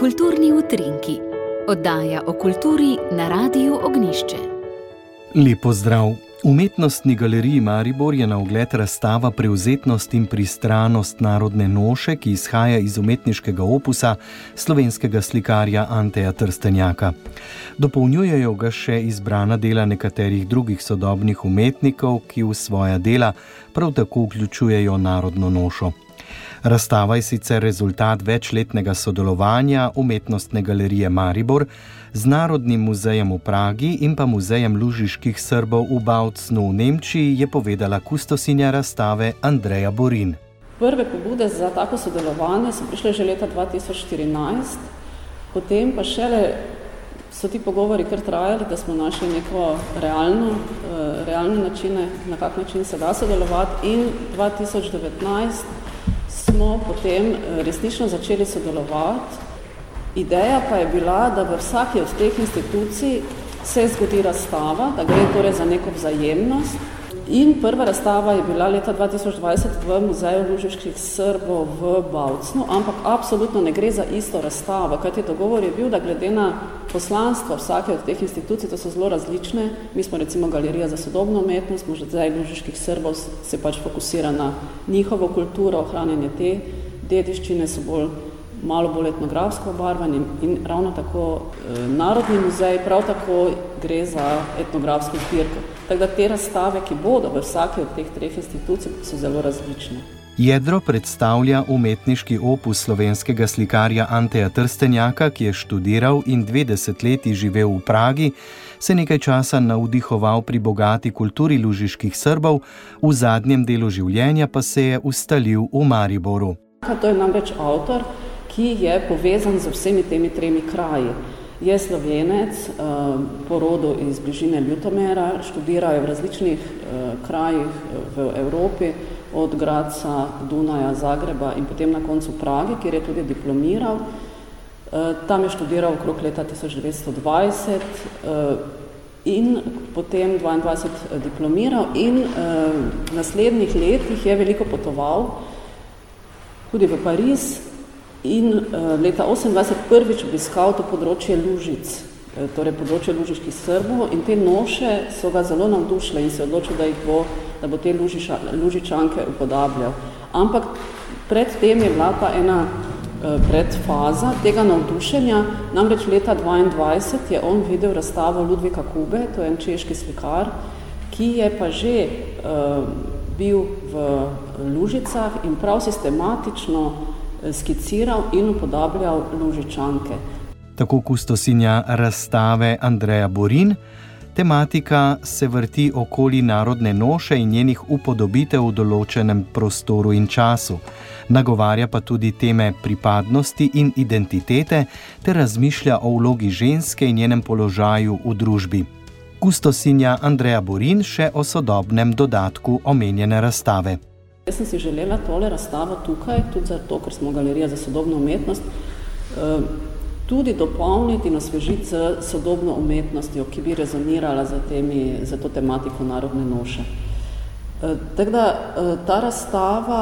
Kulturni utrinki, oddaja o kulturi na Radiu Ognišče. Lepo zdrav! V umetnostni galeriji Maribor je na ogled razstava Preuzetnost in pristranost narodne noše, ki izhaja iz umetniškega opusa slovenskega slikarja Anteja Trstenjaka. Dopolnjujejo ga še izbrana dela nekaterih drugih sodobnih umetnikov, ki v svoja dela prav tako vključujejo narodno nošo. Razstava je sicer rezultat večletnega sodelovanja Umetnostne galerije Maribor z Narodnim muzejem v Pragi in pa Muzejem lužiških Srbov v Bautznu v Nemčiji, je povedala kustosinja razstave Andreja Borin. Prve pobude za tako sodelovanje so prišle že leta 2014, potem pa šele so ti pogovori kar trajali, da smo našli neko realno, eh, realne načine, na kak način se da sodelovati in 2019 smo potem eh, resnično začeli sodelovati. Ideja pa je bila, da v vsaki od teh institucij se zgodi razstava, da gre torej za neko vzajemnost, In prva razstava je bila leta 2020 v Muzeju Lužiških Srbov v Bavcnu, ampak absolutno ne gre za isto razstavo, kajti dogovor je bil, da glede na poslanstvo vsake od teh institucij, to so zelo različne, mi smo recimo galerija za sodobno umetnost, Muzej Lužiških Srbov se pač fokusira na njihovo kulturo, ohranjanje te dediščine so bolj malo bolj etnografsko obarvan in, in ravno tako e, Narodni muzej prav tako gre za etnografsko zbirko. Tako da te razstave, ki bodo v vsaki od teh treh institucij, so zelo različne. Jedro predstavlja umetniški opus slovenskega slikarja Anteja Trstenjaka, ki je študiral in dve desetletji živel v Pragi, se nekaj časa navdihoval pri bogati kulturi lužiških Srbov, v zadnjem delu življenja pa se je ustalil v Mariboru. To je namreč avtor, ki je povezan z vsemi temi tremi kraji je slovenec, eh, porodu iz bližine Ljutomera, študirajo v različnih eh, krajih v Evropi, od Graca, Dunaja, Zagreba in potem na koncu Pragi, kjer je tudi diplomiral. Eh, tam je študiral okrog leta 1920 in potem 22 diplomiral in v naslednjih letih je veliko potoval tudi v Pariz, in uh, leta 28 prvič obiskal to področje Lužic, uh, torej področje Lužiških Srbov in te noše so ga zelo navdušile in se odločil, da, bo, da bo te Lužiša, Lužičanke upodabljal. Ampak pred tem je bila pa ena uh, predfaza tega navdušenja, namreč leta 22 je on videl razstavo Ludvika Kube, to je en češki slikar, ki je pa že uh, bil v Lužicah in prav sistematično skiciral in upodabljal Lužičanke. Tako kustosinja razstave Andreja Borin, tematika se vrti okoli narodne noše in njenih upodobitev v določenem prostoru in času. Nagovarja pa tudi teme pripadnosti in identitete ter razmišlja o vlogi ženske in njenem položaju v družbi. Kustosinja Andreja Borin še o sodobnem dodatku omenjene razstave. Jaz sem si želela tole razstavo tukaj, tudi zato, ker smo galerija za sodobno umetnost, eh, tudi dopolniti in osvežiti z sodobno umetnostjo, ki bi rezonirala za, temi, za to tematiko narodne noše. Eh, tako da eh, ta razstava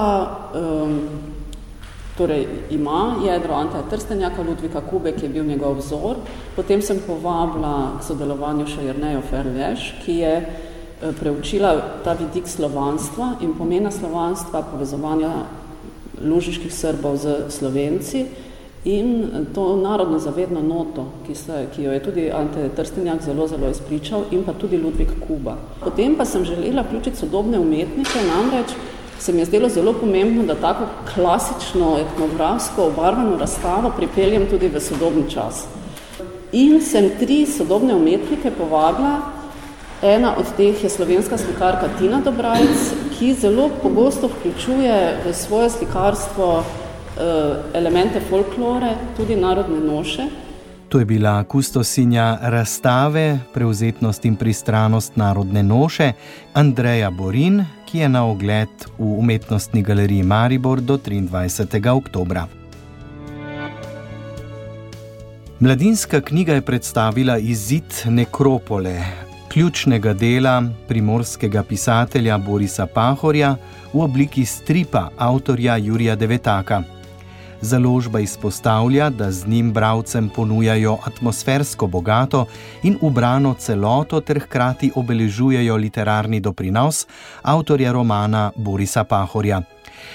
torej, ima jedro Anteja Trstenjaka, Ludvika Kube, ki je bil njegov vzor. Potem sem povabila k sodelovanju še Jernejo Ferleš, ki je preučila ta vidik slovanstva in pomena slovanstva, povezovanja lužiških Srbov z Slovenci in to narodno zavedno noto, ki, se, ki jo je tudi Ante Trstenjak zelo, zelo izpričal in pa tudi Ludvik Kuba. Potem pa sem želela vključiti sodobne umetnike, namreč se mi je zdelo zelo pomembno, da tako klasično etnografsko obarvano razstavo pripeljem tudi v sodobni čas. In sem tri sodobne umetnike povabila, Ena od teh je slovenska slikarka Tina Dobrajc, ki zelo pogosto vključuje v svoje slikarstvo eh, elemente folklore, tudi narodne noše. To je bila kustosinja razstave Preuzetnost in pristranost narodne noše Andreja Borin, ki je na ogled v umetnostni galeriji Maribor do 23. oktobra. Mladinska knjiga je predstavila izid nekropole, ključnega dela primorskega pisatelja Borisa Pahorja v obliki stripa avtorja Jurija Devetaka. Založba izpostavlja, da z njim bravcem ponujajo atmosfersko bogato in ubrano celoto ter hkrati obeležujejo literarni doprinos avtorja romana Borisa Pahorja.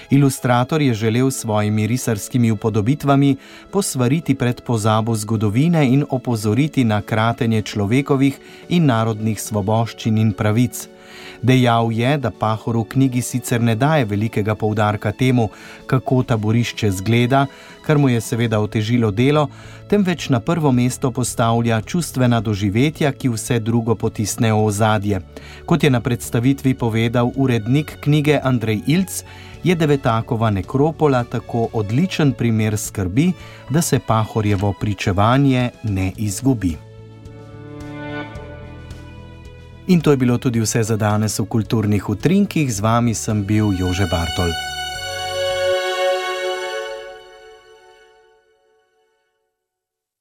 Ilustrator je želel s svojimi risarskimi upodobitvami posvariti pred pozabo zgodovine in opozoriti na kratenje človekovih in narodnih svoboščin in pravic. Dejal je, da Pahor v knjigi sicer ne daje velikega poudarka temu, kako taborišče zgleda, kar mu je seveda otežilo delo, temveč na prvo mesto postavlja čustvena doživetja, ki vse drugo potisnejo v ozadje. Kot je na predstavitvi povedal urednik knjige Andrej Ilc, je Devetakova nekropola tako odličen primer skrbi, da se Pahorjevo pričevanje ne izgubi. In to je bilo tudi vse za danes v kulturnih utrinkih, z vami sem bil Jože Bartol.